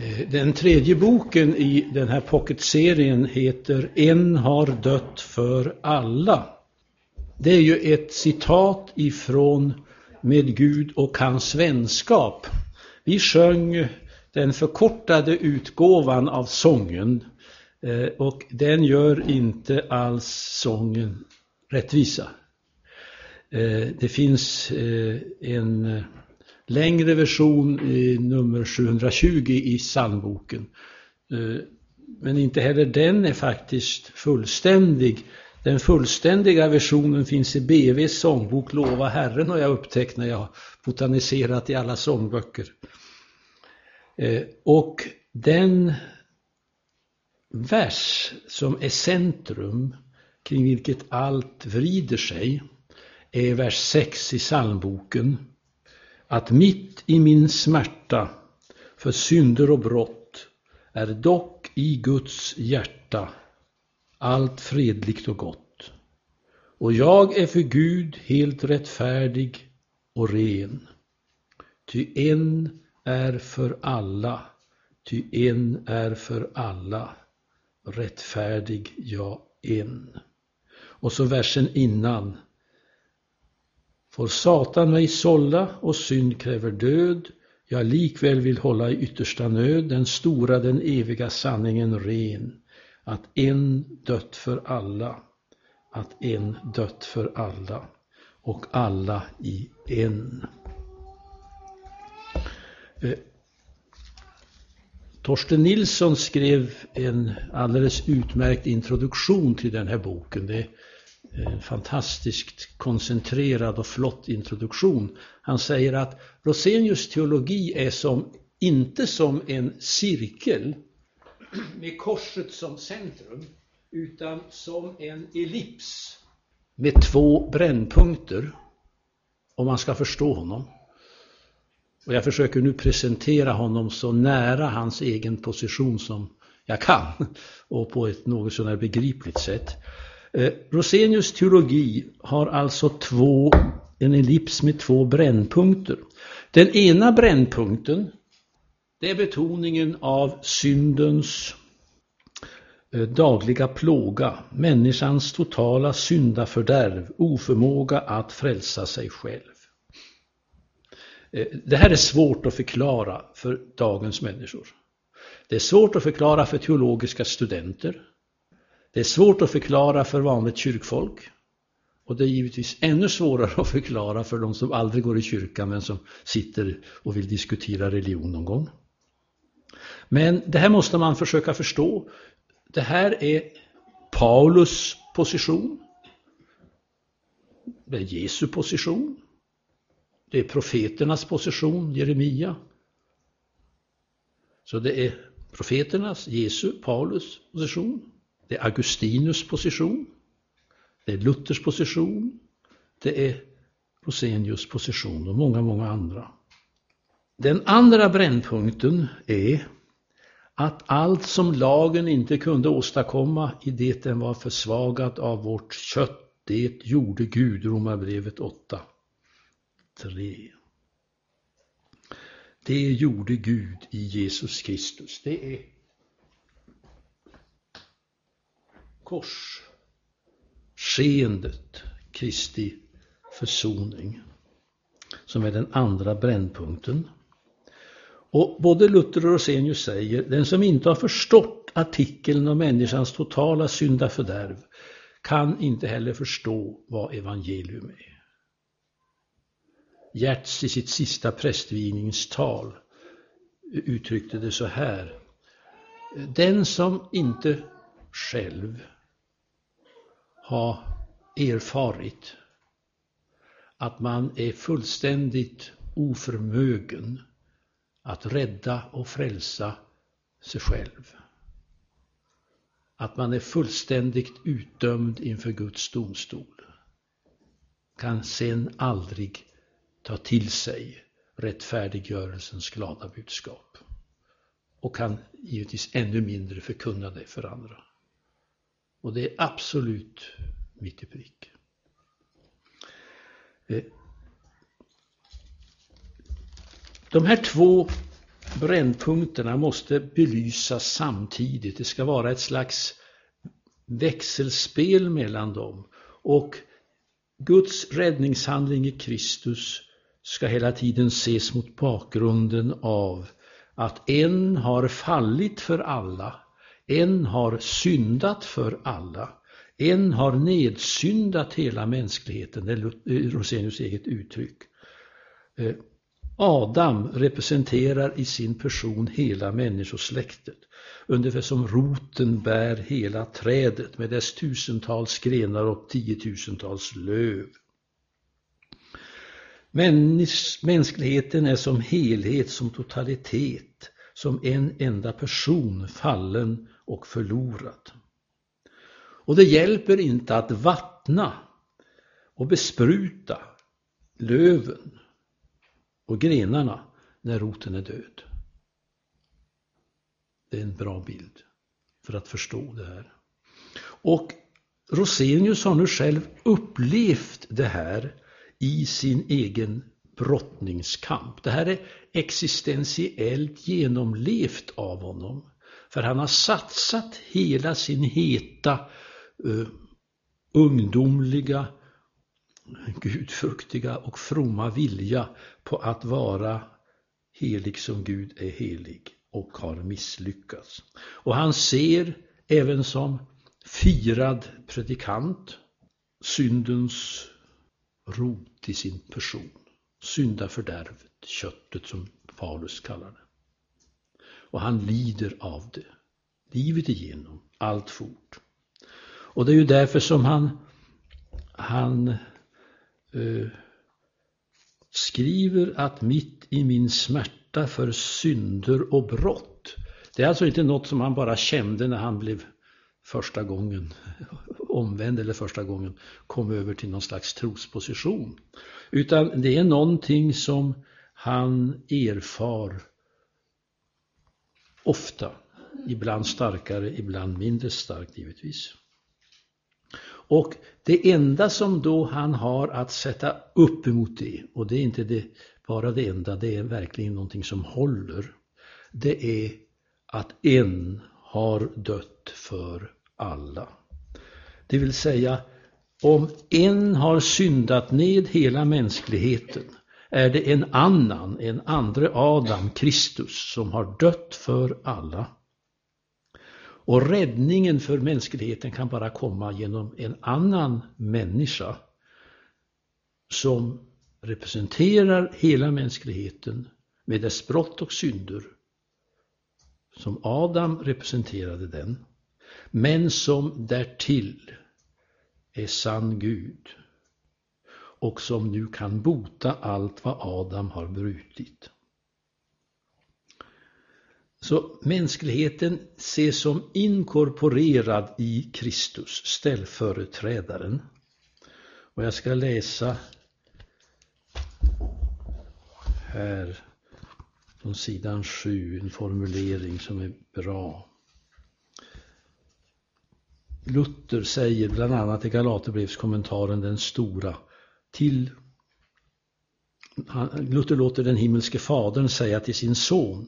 Eh, den tredje boken i den här pocketserien heter En har dött för alla. Det är ju ett citat ifrån Med Gud och hans vänskap. Vi sjöng den förkortade utgåvan av sången eh, och den gör inte alls sången rättvisa. Eh, det finns en längre version i nummer 720 i psalmboken. Eh, men inte heller den är faktiskt fullständig. Den fullständiga versionen finns i BVs sångbok Lova Herren har jag upptäckt när jag botaniserat i alla sångböcker. Eh, och den vers som är centrum kring vilket allt vrider sig är vers 6 i psalmboken att mitt i min smärta för synder och brott är dock i Guds hjärta allt fredligt och gott. Och jag är för Gud helt rättfärdig och ren. Ty en är för alla, ty en är för alla, rättfärdig, jag en. Och så versen innan Får Satan mig sålla och synd kräver död, jag likväl vill hålla i yttersta nöd den stora, den eviga sanningen ren, att en dött för alla, att en dött för alla och alla i en. Eh, Torsten Nilsson skrev en alldeles utmärkt introduktion till den här boken. Det Eh, fantastiskt koncentrerad och flott introduktion. Han säger att Rosenius teologi är som, inte som en cirkel med korset som centrum, utan som en ellips med två brännpunkter, om man ska förstå honom. Och jag försöker nu presentera honom så nära hans egen position som jag kan och på ett något sådär begripligt sätt. Eh, Rosenius teologi har alltså två, en ellips med två brännpunkter. Den ena brännpunkten det är betoningen av syndens eh, dagliga plåga, människans totala syndafördärv, oförmåga att frälsa sig själv. Eh, det här är svårt att förklara för dagens människor. Det är svårt att förklara för teologiska studenter. Det är svårt att förklara för vanligt kyrkfolk. Och det är givetvis ännu svårare att förklara för de som aldrig går i kyrkan men som sitter och vill diskutera religion någon gång. Men det här måste man försöka förstå. Det här är Paulus position. Det är Jesu position. Det är profeternas position, Jeremia. Så det är profeternas, Jesu, Paulus position. Det är Augustinus position. Det är Luthers position. Det är Rosenius position och många, många andra. Den andra brännpunkten är att allt som lagen inte kunde åstadkomma i det den var försvagad av vårt kött, det gjorde Gud, Romarbrevet 8. 3. Det gjorde Gud i Jesus Kristus. Det är Kors. Skeendet, Kristi försoning, som är den andra brännpunkten. Och både Luther och Rosenius säger, den som inte har förstått artikeln om människans totala syndafördärv kan inte heller förstå vad evangelium är. Gertz i sitt sista prästvigningstal uttryckte det så här. Den som inte själv ha erfarit att man är fullständigt oförmögen att rädda och frälsa sig själv. Att man är fullständigt utdömd inför Guds domstol. Kan sen aldrig ta till sig rättfärdiggörelsens glada budskap. Och kan givetvis ännu mindre förkunna det för andra. Och det är absolut mitt i prick. Eh, de här två brännpunkterna måste belysas samtidigt. Det ska vara ett slags växelspel mellan dem. Och Guds räddningshandling i Kristus ska hela tiden ses mot bakgrunden av att en har fallit för alla, en har syndat för alla, en har nedsyndat hela mänskligheten, det är eh, Rosenius eget uttryck. Eh, Adam representerar i sin person hela människosläktet, ungefär som roten bär hela trädet med dess tusentals grenar och tiotusentals löv. Mäns mänskligheten är som helhet, som totalitet, som en enda person, fallen och förlorad. Och det hjälper inte att vattna och bespruta löven och grenarna när roten är död. Det är en bra bild för att förstå det här. Och Rosenius har nu själv upplevt det här i sin egen brottningskamp. Det här är existentiellt genomlevt av honom. För han har satsat hela sin heta, uh, ungdomliga, gudfruktiga och fromma vilja på att vara helig som Gud är helig och har misslyckats. Och han ser även som firad predikant syndens rot i sin person. Syndafördärvet, köttet som Paulus kallar det. Och han lider av det, livet igenom, allt fort. Och det är ju därför som han, han eh, skriver att mitt i min smärta för synder och brott. Det är alltså inte något som han bara kände när han blev första gången omvänd eller första gången kom över till någon slags trosposition. Utan det är någonting som han erfar ofta. Ibland starkare, ibland mindre starkt givetvis. Och det enda som då han har att sätta upp emot det, och det är inte det, bara det enda, det är verkligen någonting som håller. Det är att en har dött för alla. Det vill säga, om en har syndat ned hela mänskligheten är det en annan, en andre Adam, Kristus, som har dött för alla. Och räddningen för mänskligheten kan bara komma genom en annan människa som representerar hela mänskligheten med dess brott och synder. Som Adam representerade den, men som därtill är sann Gud och som nu kan bota allt vad Adam har brutit. Så mänskligheten ses som inkorporerad i Kristus, ställföreträdaren. Och jag ska läsa här från sidan 7, en formulering som är bra. Luther säger bland annat i Galaterbrevskommentaren den stora till Luther låter den himmelske fadern säga till sin son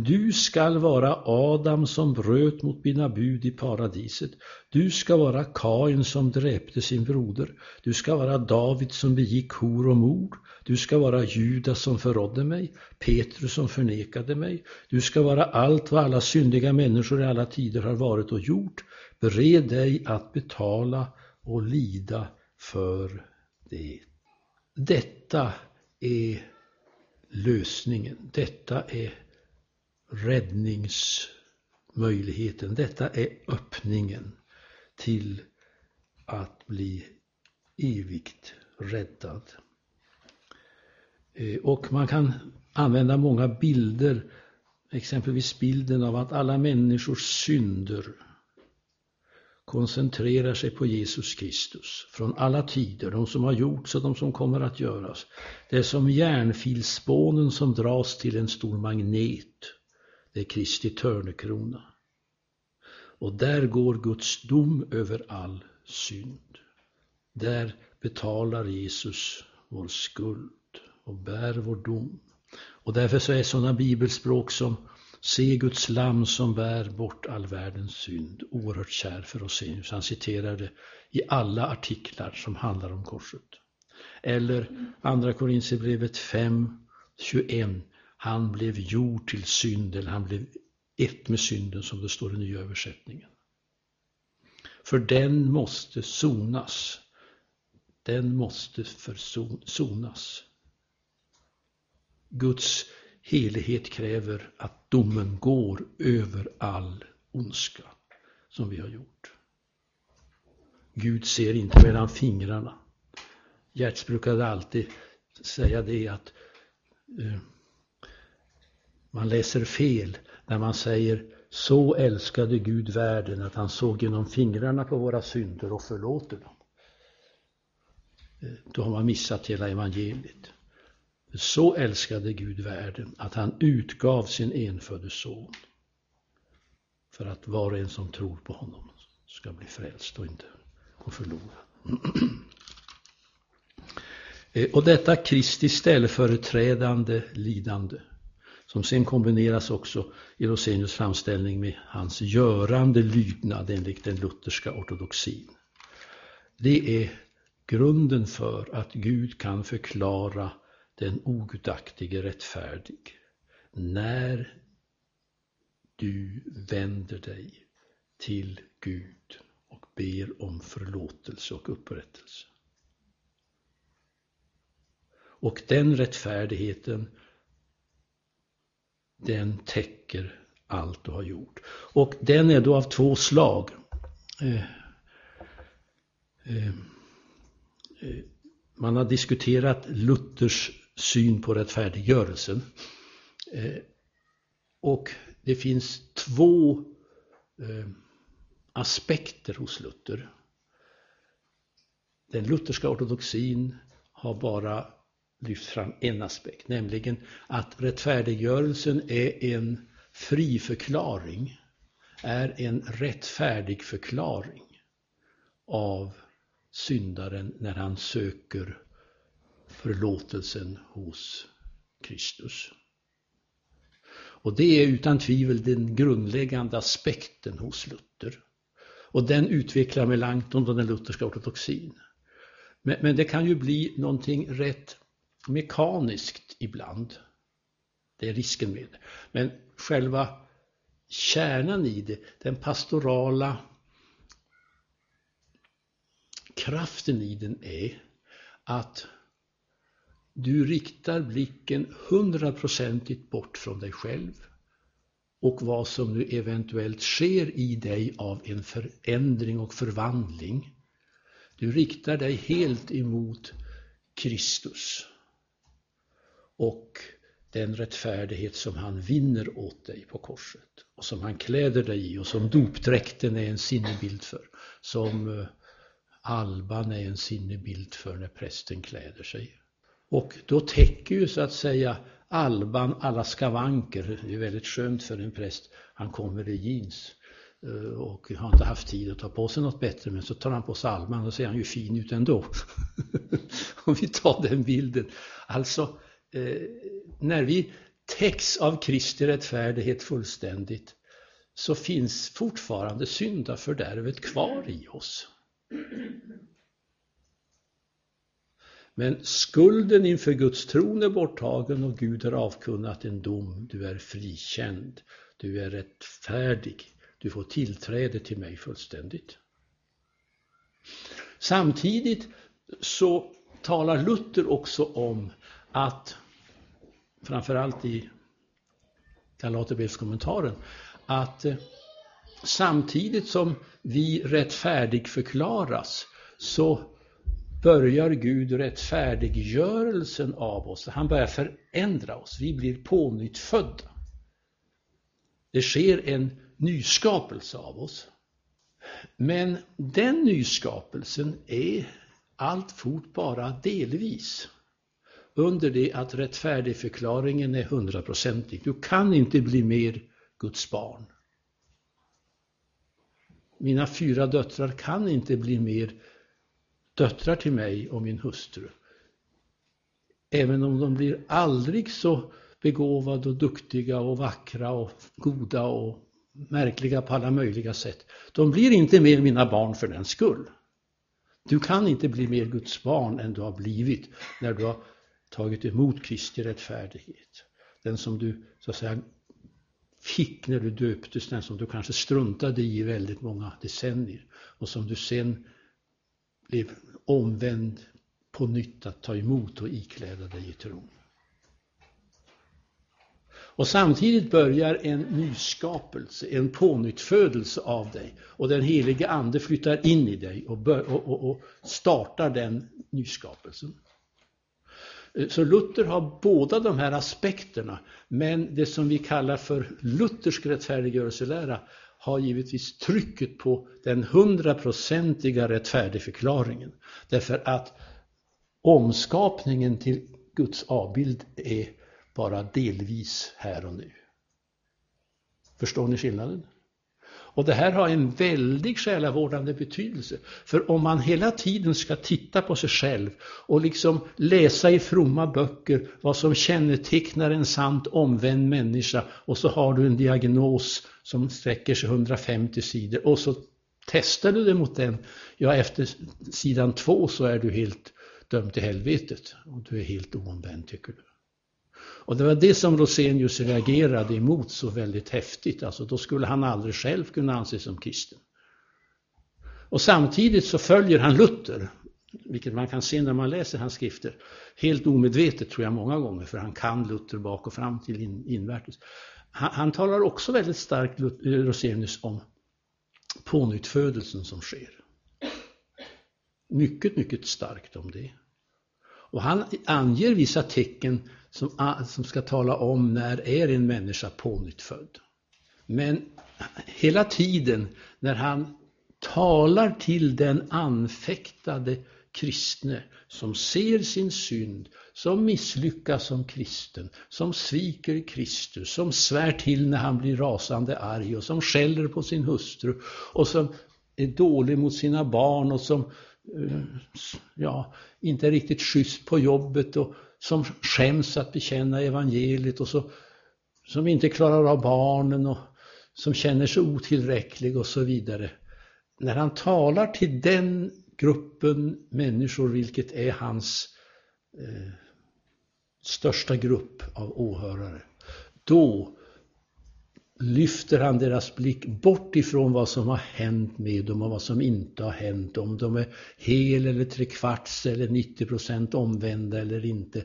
du skall vara Adam som bröt mot mina bud i paradiset. Du ska vara Kain som dräpte sin broder. Du ska vara David som begick hor och mord. Du ska vara Judas som förrådde mig, Petrus som förnekade mig. Du ska vara allt vad alla syndiga människor i alla tider har varit och gjort. Bered dig att betala och lida för det. Detta är lösningen. Detta är räddningsmöjligheten. Detta är öppningen till att bli evigt räddad. Eh, och man kan använda många bilder, exempelvis bilden av att alla människors synder koncentrerar sig på Jesus Kristus från alla tider, de som har gjorts och de som kommer att göras. Det är som järnfilspånen som dras till en stor magnet. Det är Kristi törnekrona. Och där går Guds dom över all synd. Där betalar Jesus vår skuld och bär vår dom. Och därför så är sådana bibelspråk som Se Guds lam som bär bort all världens synd oerhört kär för Rosenius. Han citerar det i alla artiklar som handlar om korset. Eller Andra Korinthierbrevet 5, 21. Han blev gjord till synd, eller han blev ett med synden som det står i nya översättningen. För den måste sonas. Den måste försonas. Guds helighet kräver att domen går över all ondska som vi har gjort. Gud ser inte mellan fingrarna. Gertz brukade alltid säga det att eh, man läser fel när man säger så älskade Gud världen att han såg genom fingrarna på våra synder och förlåter dem. Eh, då har man missat hela evangeliet. Så älskade Gud världen att han utgav sin enfödde son för att var och en som tror på honom ska bli frälst och inte gå förlorad. Eh, och detta Kristi ställföreträdande lidande som sen kombineras också i Rosenius framställning med hans görande lydnad enligt den lutherska ortodoxin. Det är grunden för att Gud kan förklara den ogudaktige rättfärdig när du vänder dig till Gud och ber om förlåtelse och upprättelse. Och den rättfärdigheten den täcker allt du har gjort. Och den är då av två slag. Eh, eh, eh man har diskuterat Luthers syn på rättfärdiggörelsen. Eh, och det finns två eh, aspekter hos Luther. Den lutherska ortodoxin har bara lyft fram en aspekt, nämligen att rättfärdiggörelsen är en fri förklaring, är en rättfärdig förklaring av syndaren när han söker förlåtelsen hos Kristus. Och det är utan tvivel den grundläggande aspekten hos Luther. Och den utvecklar Melanchthon och den lutherska ortodoxin. Men, men, det kan ju bli någonting rätt mekaniskt ibland. Det är risken med det. Men själva kärnan i det, den pastorala kraften i den är att du riktar blicken hundraprocentigt bort från dig själv och vad som nu eventuellt sker i dig av en förändring och förvandling. Du riktar dig helt emot Kristus och den rättfärdighet som han vinner åt dig på korset och som han kläder dig i och som dopdräkten är en sinnebild för. Som eh, alban är en sinnebild för när prästen kläder sig. Och då täcker ju så att säga alban alla skavanker. Det är väldigt skönt för en präst. Han kommer i jeans eh, och har inte haft tid att ta på sig något bättre men så tar han på sig alban och ser han ju fin ut ändå. Om vi tar den bilden. Alltså, eh, när vi täcks av Kristi rättfärdighet fullständigt så finns fortfarande syndafördärvet kvar i oss. Men skulden inför Guds tron är borttagen och Gud har avkunnat en dom. Du är frikänd. Du är rättfärdig. Du får tillträde till mig fullständigt. Samtidigt så talar Luther också om att, framförallt i Galaterbrevskommentaren, att eh, samtidigt som vi rättfärdig förklaras så börjar Gud rättfärdiggörelsen av oss. Han börjar förändra oss. Vi blir pånyttfödda. Det sker en nyskapelse av oss. Men den nyskapelsen är alltfort bara delvis. Under det att rättfärdigförklaringen är hundraprocentig. Du kan inte bli mer Guds barn. Mina fyra döttrar kan inte bli mer döttrar till mig och min hustru. Även om de blir aldrig så begåvade och duktiga och vackra och goda och märkliga på alla möjliga sätt. De blir inte mer mina barn för den skull. Du kan inte bli mer Guds barn än du har blivit när du har tagit emot Kristi rättfärdighet. Den som du så att säga fick när du döptes, den som du kanske struntade i väldigt många decennier och som du sen blev omvänd på nytt att ta emot och ikläda dig i tron. Och samtidigt börjar en nyskapelse, en pånyttfödelse av dig. Och den helige Ande flyttar in i dig och, bör, och, och, och startar den nyskapelsen. Så Luther har båda de här aspekterna, men det som vi kallar för luthersk rättfärdiggörelselära har givetvis trycket på den hundraprocentiga rättfärdigförklaringen. Därför att omskapningen till Guds avbild är bara delvis här och nu. Förstår ni skillnaden? Och det här har en väldig själavårdande betydelse. För om man hela tiden ska titta på sig själv och liksom läsa i fromma böcker vad som kännetecknar en sant omvänd människa och så har du en diagnos som sträcker sig 150 sidor och så testar du det mot den. Ja, efter sidan två så är du helt dömd till helvetet och du är helt oomvänd tycker du. Och det var det som Rosenius reagerade emot så väldigt häftigt. Alltså då skulle han aldrig själv kunna anses som kristen. Och samtidigt så följer han Luther, vilket man kan se när man läser hans skrifter. Helt omedvetet tror jag många gånger, för han kan Luther bak och fram till in, invärtes. Han, han talar också väldigt starkt, eh, Rosenius, om pånyttfödelsen som sker. Mycket, mycket starkt om det. Och han anger vissa tecken som, som ska tala om när är en människa pånyttfödd. Men hela tiden när han talar till den anfäktade kristne som ser sin synd, som misslyckas som kristen, som sviker Kristus, som svär till när han blir rasande arg och som skäller på sin hustru och som är dålig mot sina barn och som eh, ja, inte är riktigt schysst på jobbet och som skäms att bekänna evangeliet och så, som inte klarar av barnen och som känner sig otillräcklig och så vidare. När han talar till den gruppen människor, vilket är hans eh, största grupp av åhörare, då lyfter han deras blick bort ifrån vad som har hänt med dem och vad som inte har hänt. Om de är hel eller trekvarts eller 90 procent omvända eller inte.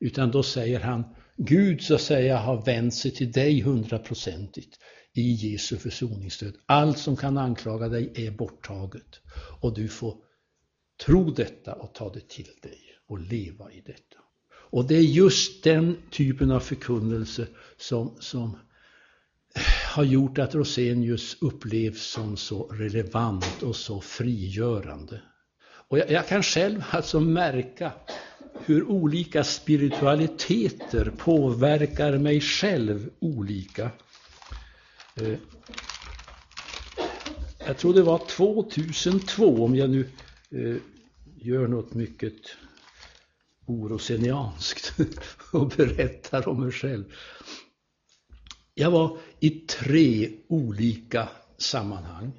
Utan då säger han, Gud så att säga har vänt sig till dig hundraprocentigt i Jesu försoningsstöd. Allt som kan anklaga dig är borttaget. Och du får tro detta och ta det till dig och leva i detta. Och det är just den typen av förkunnelse som, som har gjort att Rosenius upplevs som så relevant och så frigörande. Och jag, jag, kan själv alltså märka hur olika spiritualiteter påverkar mig själv olika. Eh, jag tror det var 2002, om jag nu eh, gör något mycket orosenianskt och berättar om mig själv. Jag var i tre olika sammanhang.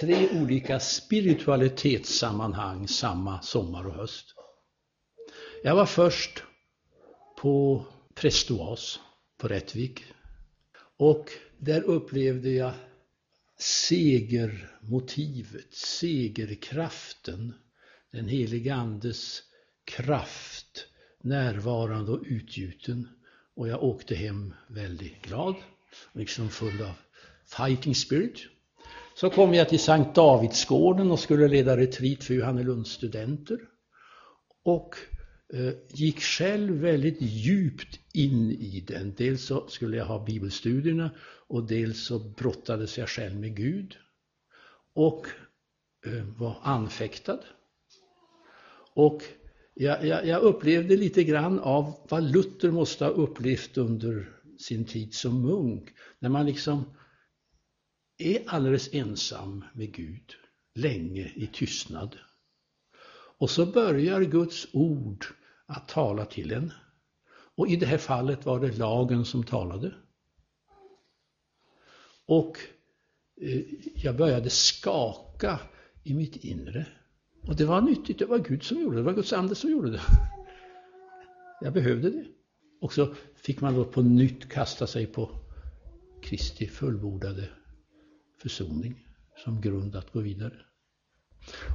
Tre olika spiritualitetssammanhang samma sommar och höst. Jag var först på Prästoas på Rättvik. Och där upplevde jag segermotivet, segerkraften, den helige Andes kraft närvarande och utgjuten. Och jag åkte hem väldigt glad, liksom full av fighting spirit. Så kom jag till Sankt Davidsgården och skulle leda retreat för Johannelunds studenter. Och eh, gick själv väldigt djupt in i den. Dels så skulle jag ha bibelstudierna och dels så brottades jag själv med Gud. Och eh, var anfäktad. Och jag, jag, jag, upplevde lite grann av vad Luther måste ha upplevt under sin tid som munk. När man liksom är alldeles ensam med Gud, länge i tystnad. Och så börjar Guds ord att tala till en. Och i det här fallet var det lagen som talade. Och eh, jag började skaka i mitt inre. Och det var nyttigt, det var Gud som gjorde det, det var Guds ande som gjorde det. Jag behövde det. Och så fick man då på nytt kasta sig på Kristi fullbordade försoning som grund att gå vidare.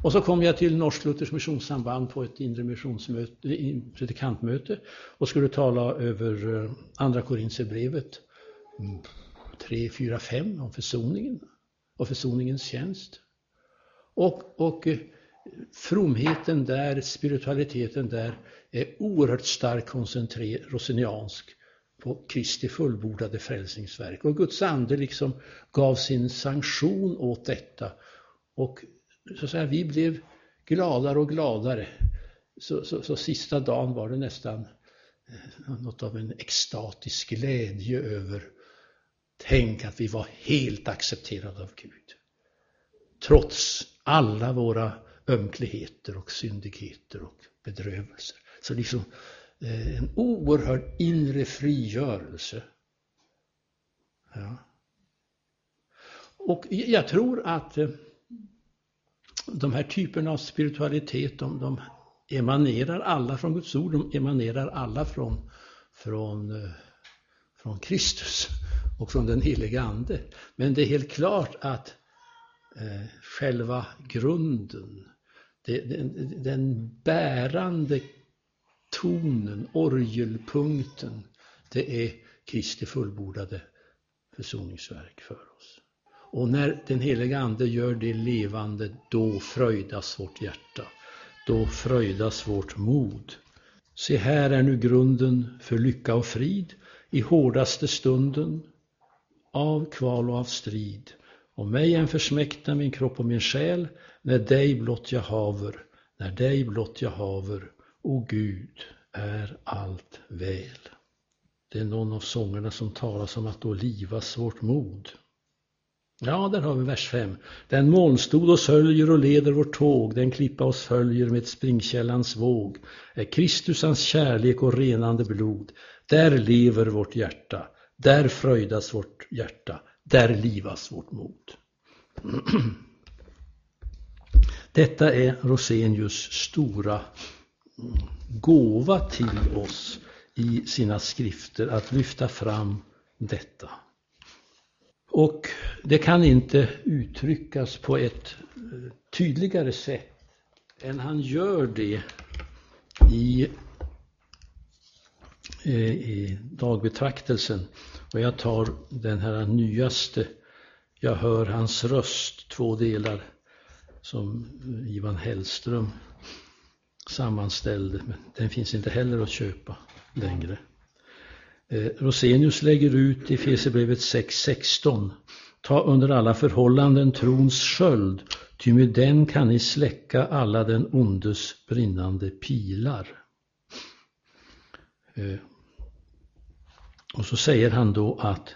Och så kom jag till Norsk Luthers Missionssamband på ett inre missionsmöte, eh, predikantmöte och skulle tala över eh, Andra Korinthierbrevet 3, mm, 4, 5 om försoningen och försoningens tjänst. Och, och eh, fromheten där, spiritualiteten där är oerhört starkt koncentrerad, roseniansk, på Kristi fullbordade frälsningsverk. Och Guds ande liksom gav sin sanktion åt detta. Och så att säga, vi blev gladare och gladare. Så, så, så sista dagen var det nästan eh, något av en extatisk glädje över Tänk att vi var helt accepterade av Gud. Trots alla våra ömkligheter och syndigheter och bedrövelser. Så liksom eh, en oerhörd inre frigörelse. Ja. Och jag tror att eh, de här typerna av spiritualitet, de, de emanerar alla från Guds ord, de emanerar alla från, från, eh, från Kristus och från den heliga Ande. Men det är helt klart att eh, själva grunden, den, den bärande tonen, orgelpunkten, det är Kristi fullbordade försoningsverk för oss. Och när den heliga Ande gör det levande, då fröjdas vårt hjärta. Då fröjdas vårt mod. Se här är nu grunden för lycka och frid i hårdaste stunden av kval och av strid. Om mig än försmäkta min kropp och min själ, när dig blott jag haver, när dig blott jag haver, o Gud, är allt väl. Det är någon av sångerna som talas om att då livas vårt mod. Ja, där har vi vers 5. Den molnstod oss höljer och leder vårt tåg, den klippa oss följer med springkällans våg. Är Kristus hans kärlek och renande blod, där lever vårt hjärta, där fröjdas vårt hjärta, där livas vårt mod. Detta är Rosenius stora mm, gåva till oss i sina skrifter, att lyfta fram detta. Och det kan inte uttryckas på ett eh, tydligare sätt än han gör det i, eh, i dagbetraktelsen. Och jag tar den här nyaste. Jag hör hans röst, två delar, som Ivan Hellström sammanställde. Men den finns inte heller att köpa längre. Eh, Rosenius lägger ut i Fesebrevet 6.16 Ta under alla förhållanden trons sköld, ty med den kan ni släcka alla den ondes brinnande pilar. Eh, och så säger han då att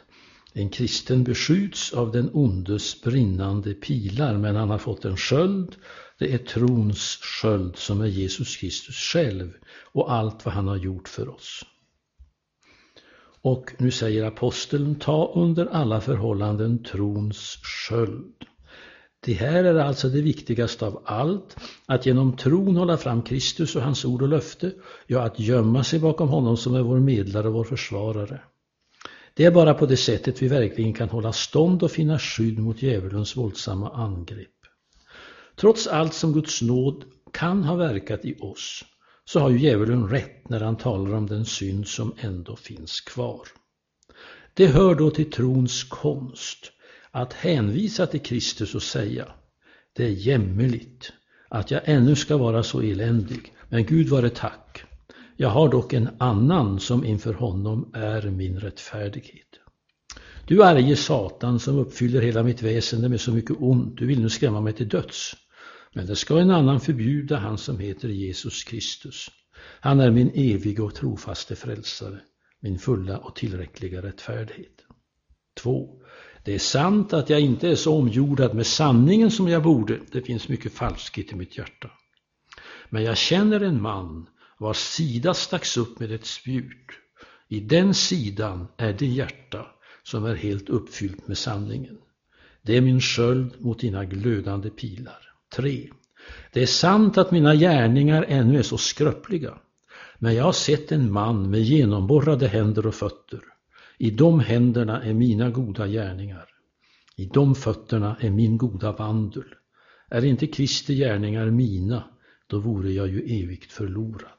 en kristen beskjuts av den ondes brinnande pilar, men han har fått en sköld. Det är trons sköld som är Jesus Kristus själv och allt vad han har gjort för oss. Och nu säger aposteln, ta under alla förhållanden trons sköld. Det här är alltså det viktigaste av allt, att genom tron hålla fram Kristus och hans ord och löfte, ja, att gömma sig bakom honom som är vår medlare och vår försvarare. Det är bara på det sättet vi verkligen kan hålla stånd och finna skydd mot djävulens våldsamma angrepp. Trots allt som Guds nåd kan ha verkat i oss, så har ju djävulen rätt när han talar om den synd som ändå finns kvar. Det hör då till trons konst att hänvisa till Kristus och säga det är jämmerligt att jag ännu ska vara så eländig, men Gud vare tack. Jag har dock en annan som inför honom är min rättfärdighet. Du arge Satan som uppfyller hela mitt väsende med så mycket ont, du vill nu skrämma mig till döds. Men det ska en annan förbjuda, han som heter Jesus Kristus. Han är min evige och trofaste frälsare, min fulla och tillräckliga rättfärdighet. 2. Det är sant att jag inte är så omgjordad med sanningen som jag borde. Det finns mycket falskhet i mitt hjärta. Men jag känner en man vars sida stacks upp med ett spjut I den sidan är det hjärta som är helt uppfyllt med sanningen. Det är min sköld mot dina glödande pilar. 3. Det är sant att mina gärningar ännu är så skröpliga. Men jag har sett en man med genomborrade händer och fötter. I de händerna är mina goda gärningar. I de fötterna är min goda vandel. Är inte Kristi gärningar mina, då vore jag ju evigt förlorad.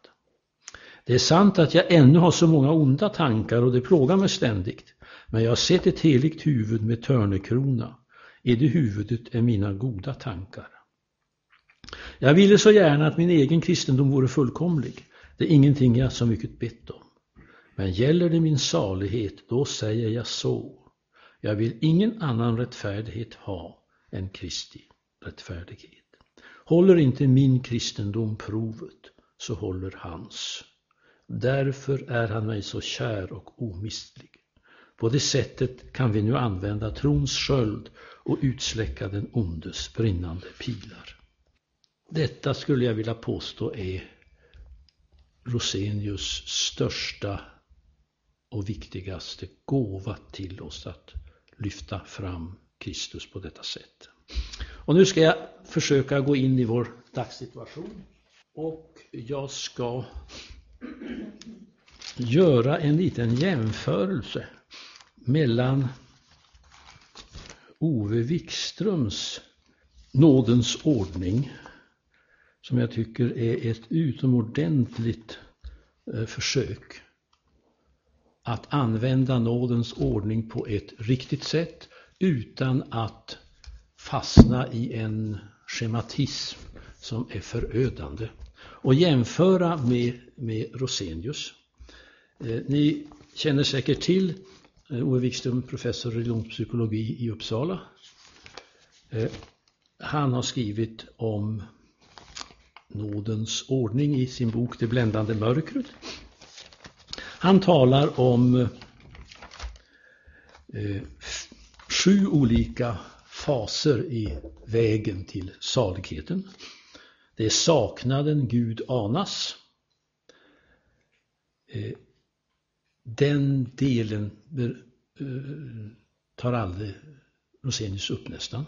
Det är sant att jag ännu har så många onda tankar och det plågar mig ständigt. Men jag har sett ett heligt huvud med törnekrona. I det huvudet är mina goda tankar. Jag ville så gärna att min egen kristendom vore fullkomlig. Det är ingenting jag så mycket bett om. Men gäller det min salighet, då säger jag så. Jag vill ingen annan rättfärdighet ha än Kristi rättfärdighet. Håller inte min kristendom provet, så håller hans. Därför är han mig så kär och omistlig. På det sättet kan vi nu använda trons sköld och utsläcka den ondes brinnande pilar. Detta skulle jag vilja påstå är Rosenius största och viktigaste gåva till oss att lyfta fram Kristus på detta sätt. Och nu ska jag försöka gå in i vår dagssituation och jag ska göra en liten jämförelse mellan Ove Wikströms Nådens ordning som jag tycker är ett utomordentligt eh, försök att använda nådens ordning på ett riktigt sätt utan att fastna i en schematism som är förödande. Och jämföra med, med Rosenius. Eh, ni känner säkert till eh, Ove Wikström, professor i religionspsykologi i Uppsala. Eh, han har skrivit om nådens ordning i sin bok Det bländande mörkret. Han talar om eh, eh, sju olika faser i vägen till saligheten. Det är saknaden Gud anas. Eh, den delen eh, tar aldrig Rosenius upp nästan.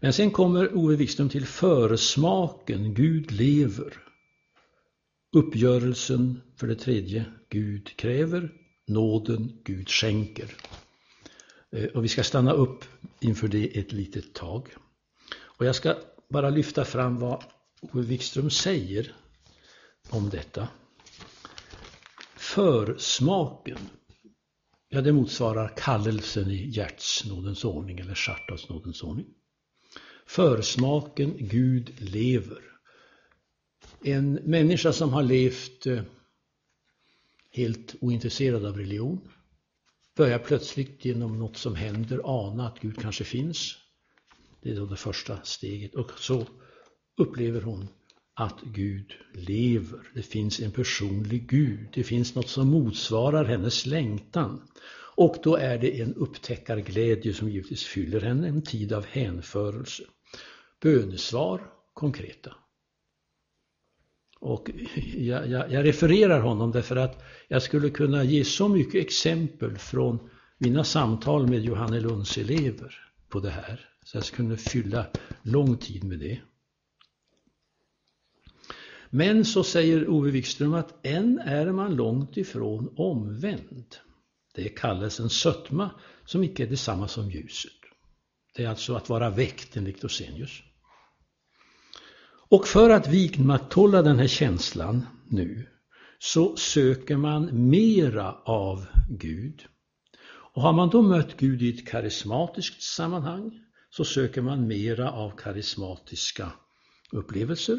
Men sen kommer Ove Wikström till försmaken, Gud lever. Uppgörelsen för det tredje, Gud kräver. Nåden, Gud skänker. Eh, och vi ska stanna upp inför det ett litet tag. Och jag ska bara lyfta fram vad Ove Wikström säger om detta. Försmaken, ja det motsvarar kallelsen i hjärtsnådens ordning eller chartasnådens ordning. Försmaken Gud lever. En människa som har levt eh, helt ointresserad av religion börjar plötsligt genom något som händer ana att Gud kanske finns. Det är då det första steget och så upplever hon att Gud lever. Det finns en personlig Gud. Det finns något som motsvarar hennes längtan. Och då är det en upptäckarglädje som givetvis fyller henne, en tid av hänförelse. Bönesvar konkreta. Och jag, jag, jag, refererar honom därför att jag skulle kunna ge så mycket exempel från mina samtal med Johannelunds elever på det här. Så jag skulle kunna fylla lång tid med det. Men så säger Ove Wikström att än är man långt ifrån omvänd. Det kallas en sötma som icke är detsamma som ljuset. Det är alltså att vara väckt enligt Dosenius. Och för att vidmakthålla den här känslan nu så söker man mera av Gud. Och har man då mött Gud i ett karismatiskt sammanhang så söker man mera av karismatiska upplevelser.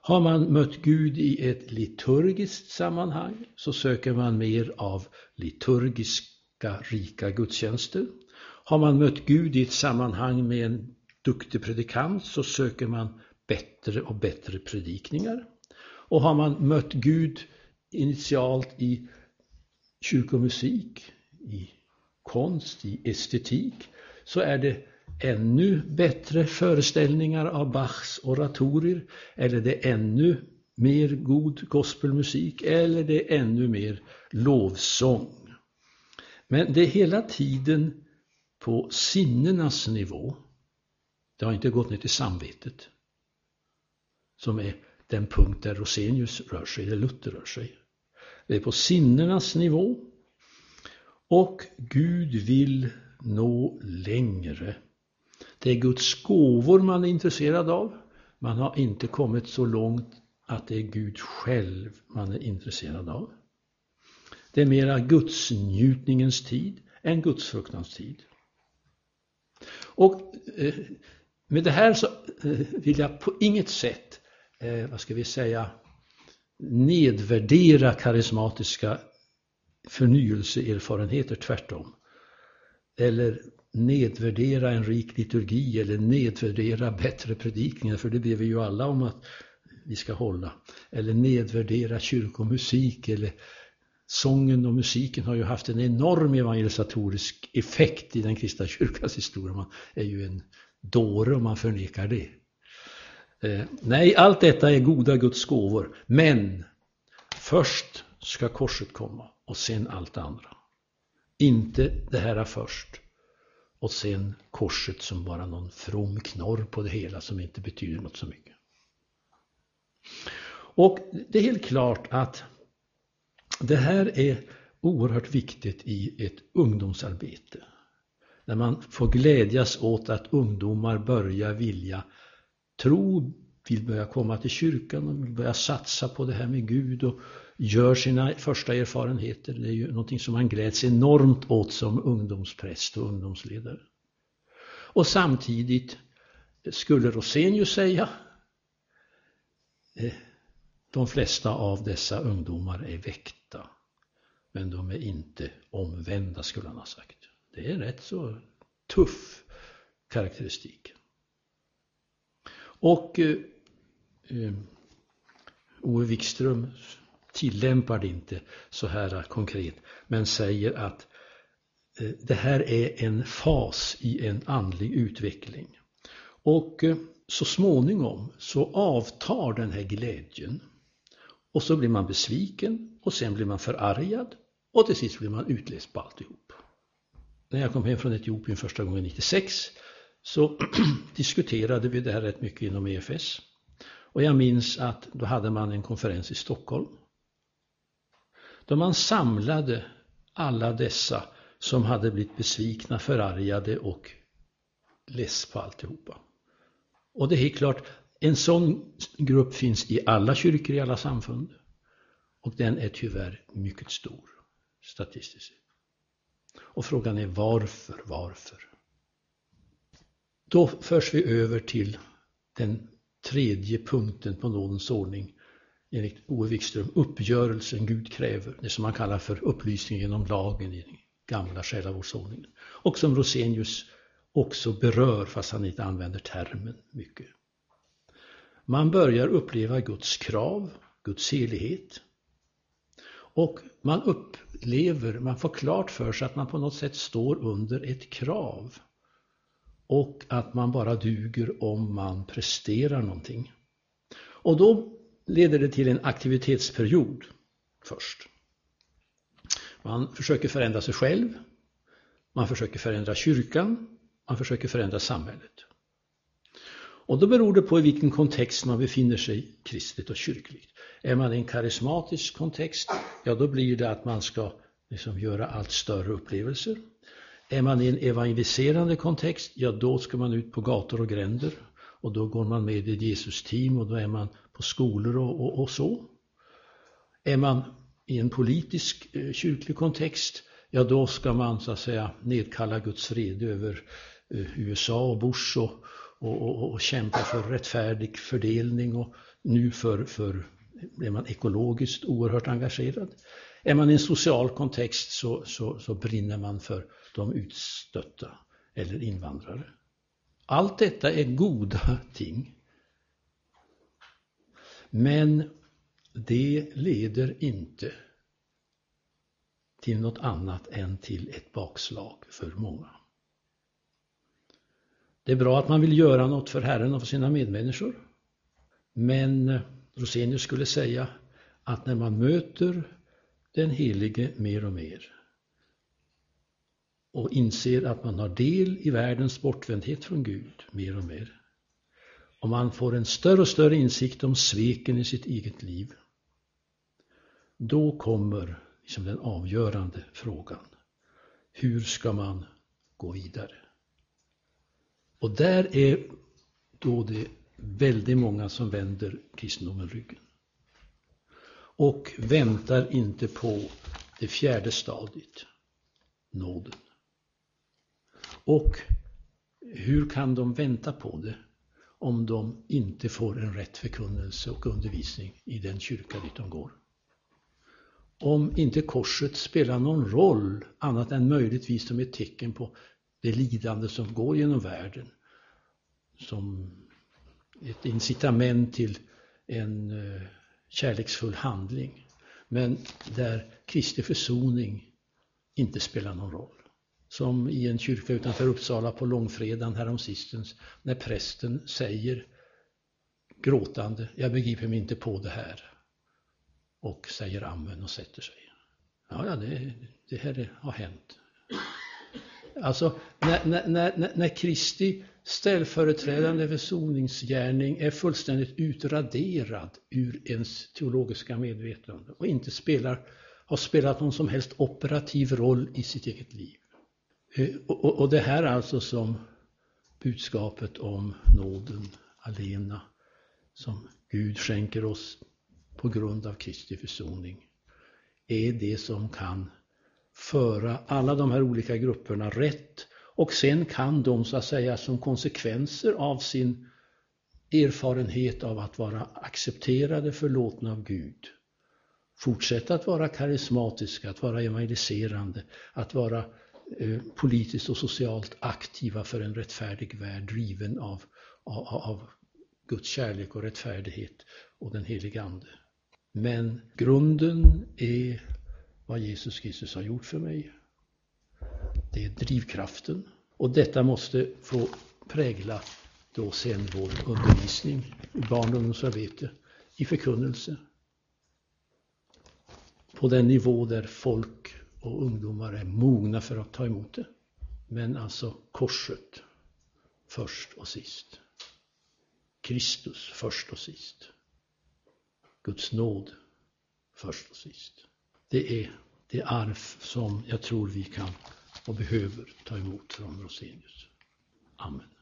Har man mött Gud i ett liturgiskt sammanhang så söker man mer av liturgiska rika gudstjänster. Har man mött Gud i ett sammanhang med en duktig predikant så söker man bättre och bättre predikningar. Och har man mött Gud initialt i kyrkomusik, i konst, i estetik, så är det ännu bättre föreställningar av Bachs oratorier eller det är ännu mer god gospelmusik eller det är ännu mer lovsång. Men det är hela tiden på sinnenas nivå. Det har inte gått ner till samvetet. Som är den punkt där Rosenius rör sig, där Luther rör sig. Det är på sinnenas nivå. Och Gud vill nå längre. Det är Guds gåvor man är intresserad av. Man har inte kommit så långt att det är Gud själv man är intresserad av. Det är mera gudsnjutningens tid än gudsfruktans tid. Och eh, med det här så eh, vill jag på inget sätt, eh, vad ska vi säga, nedvärdera karismatiska förnyelseerfarenheter, tvärtom. Eller nedvärdera en rik liturgi eller nedvärdera bättre predikningar, för det ber vi ju alla om att vi ska hålla. Eller nedvärdera kyrkomusik eller sången och musiken har ju haft en enorm evangelisatorisk effekt i den kristna kyrkans historia. Man är ju en dåre om man förnekar det. Eh, nej, allt detta är goda Guds gåvor, men först ska korset komma och sen allt det andra. Inte det här först och sen korset som bara någon from knorr på det hela som inte betyder något så mycket. Och det är helt klart att det här är oerhört viktigt i ett ungdomsarbete. När man får glädjas åt att ungdomar börjar vilja tro, vill börja komma till kyrkan och vill börja satsa på det här med Gud och gör sina första erfarenheter. Det är ju någonting som han gläds enormt åt som ungdomspräst och ungdomsledare. Och samtidigt skulle Rosenius säga eh, de flesta av dessa ungdomar är väckta. Men de är inte omvända skulle han ha sagt. Det är rätt så tuff karaktäristik. Och eh, eh, Ove Wikström tillämpar det inte så här konkret men säger att eh, det här är en fas i en andlig utveckling. Och eh, så småningom så avtar den här glädjen och så blir man besviken och sen blir man förargad och till sist blir man utläst på alltihop. När jag kom hem från Etiopien första gången 96 så diskuterade vi det här rätt mycket inom EFS. Och jag minns att då hade man en konferens i Stockholm. Då man samlade alla dessa som hade blivit besvikna, förargade och less på alltihopa. Och det är helt klart, en sån grupp finns i alla kyrkor, i alla samfund. Och den är tyvärr mycket stor statistiskt sett. Och frågan är varför, varför? Då förs vi över till den tredje punkten på nådens ordning enligt Ove Wikström, uppgörelsen Gud kräver, det som man kallar för upplysning genom lagen i den gamla själavårdsordningen. Och som Rosenius också berör, fast han inte använder termen mycket. Man börjar uppleva Guds krav, Guds helighet. Och man upplever, man får klart för sig att man på något sätt står under ett krav. Och att man bara duger om man presterar någonting. Och då leder det till en aktivitetsperiod först. Man försöker förändra sig själv, man försöker förändra kyrkan, man försöker förändra samhället. Och då beror det på i vilken kontext man befinner sig kristligt och kyrkligt. Är man i en karismatisk kontext, ja då blir det att man ska liksom göra allt större upplevelser. Är man i en evangeliserande kontext, ja då ska man ut på gator och gränder och då går man med i ett Jesus-team och då är man på skolor och, och, och, så. Är man i en politisk eh, kyrklig kontext, ja då ska man så att säga nedkalla Guds vrede över eh, USA och Bush och, och, och, kämpa för rättfärdig fördelning och nu för, för är man ekologiskt oerhört engagerad. Är man i en social kontext så, så, så brinner man för de utstötta eller invandrare. Allt detta är goda ting. Men det leder inte till något annat än till ett bakslag för många. Det är bra att man vill göra något för Herren och för sina medmänniskor. Men Rosenius skulle säga att när man möter den helige mer och mer och inser att man har del i världens bortvändhet från Gud mer och mer. Och man får en större och större insikt om sveken i sitt eget liv. Då kommer liksom den avgörande frågan. Hur ska man gå vidare? Och där är då det väldigt många som vänder kristendomen ryggen. Och väntar inte på det fjärde stadiet, nåden. Och hur kan de vänta på det om de inte får en rätt förkunnelse och undervisning i den kyrka dit de går? Om inte korset spelar någon roll annat än möjligtvis som ett tecken på det lidande som går genom världen. Som ett incitament till en eh, kärleksfull handling. Men där Kristi försoning inte spelar någon roll. Som i en kyrka utanför Uppsala på långfredagen häromsistens när prästen säger gråtande, jag begriper mig inte på det här. Och säger amen och sätter sig. Ja, ja det, det här har hänt. Alltså, när, när, när, när Kristi ställföreträdande försoningsgärning är fullständigt utraderad ur ens teologiska medvetande och inte spelar, har spelat någon som helst operativ roll i sitt eget liv. Eh, och, och, och det här alltså som budskapet om nåden alena som Gud skänker oss på grund av Kristi försoning är det som kan föra alla de här olika grupperna rätt och sen kan de så att säga som konsekvenser av sin erfarenhet av att vara accepterade, förlåtna av Gud fortsätta att vara karismatiska, att vara evangeliserande, att vara Eh, politiskt och socialt aktiva för en rättfärdig värld driven av, av, av Guds kärlek och rättfärdighet och den helige Ande. Men grunden är vad Jesus Kristus har gjort för mig. Det är drivkraften. Och detta måste få prägla då sen vår undervisning i barn och ungdomsarbete, i förkunnelse. På den nivå där folk och ungdomar är mogna för att ta emot det. Men alltså korset först och sist. Kristus först och sist. Guds nåd först och sist. Det är det arv som jag tror vi kan och behöver ta emot från Rosenius. Amen.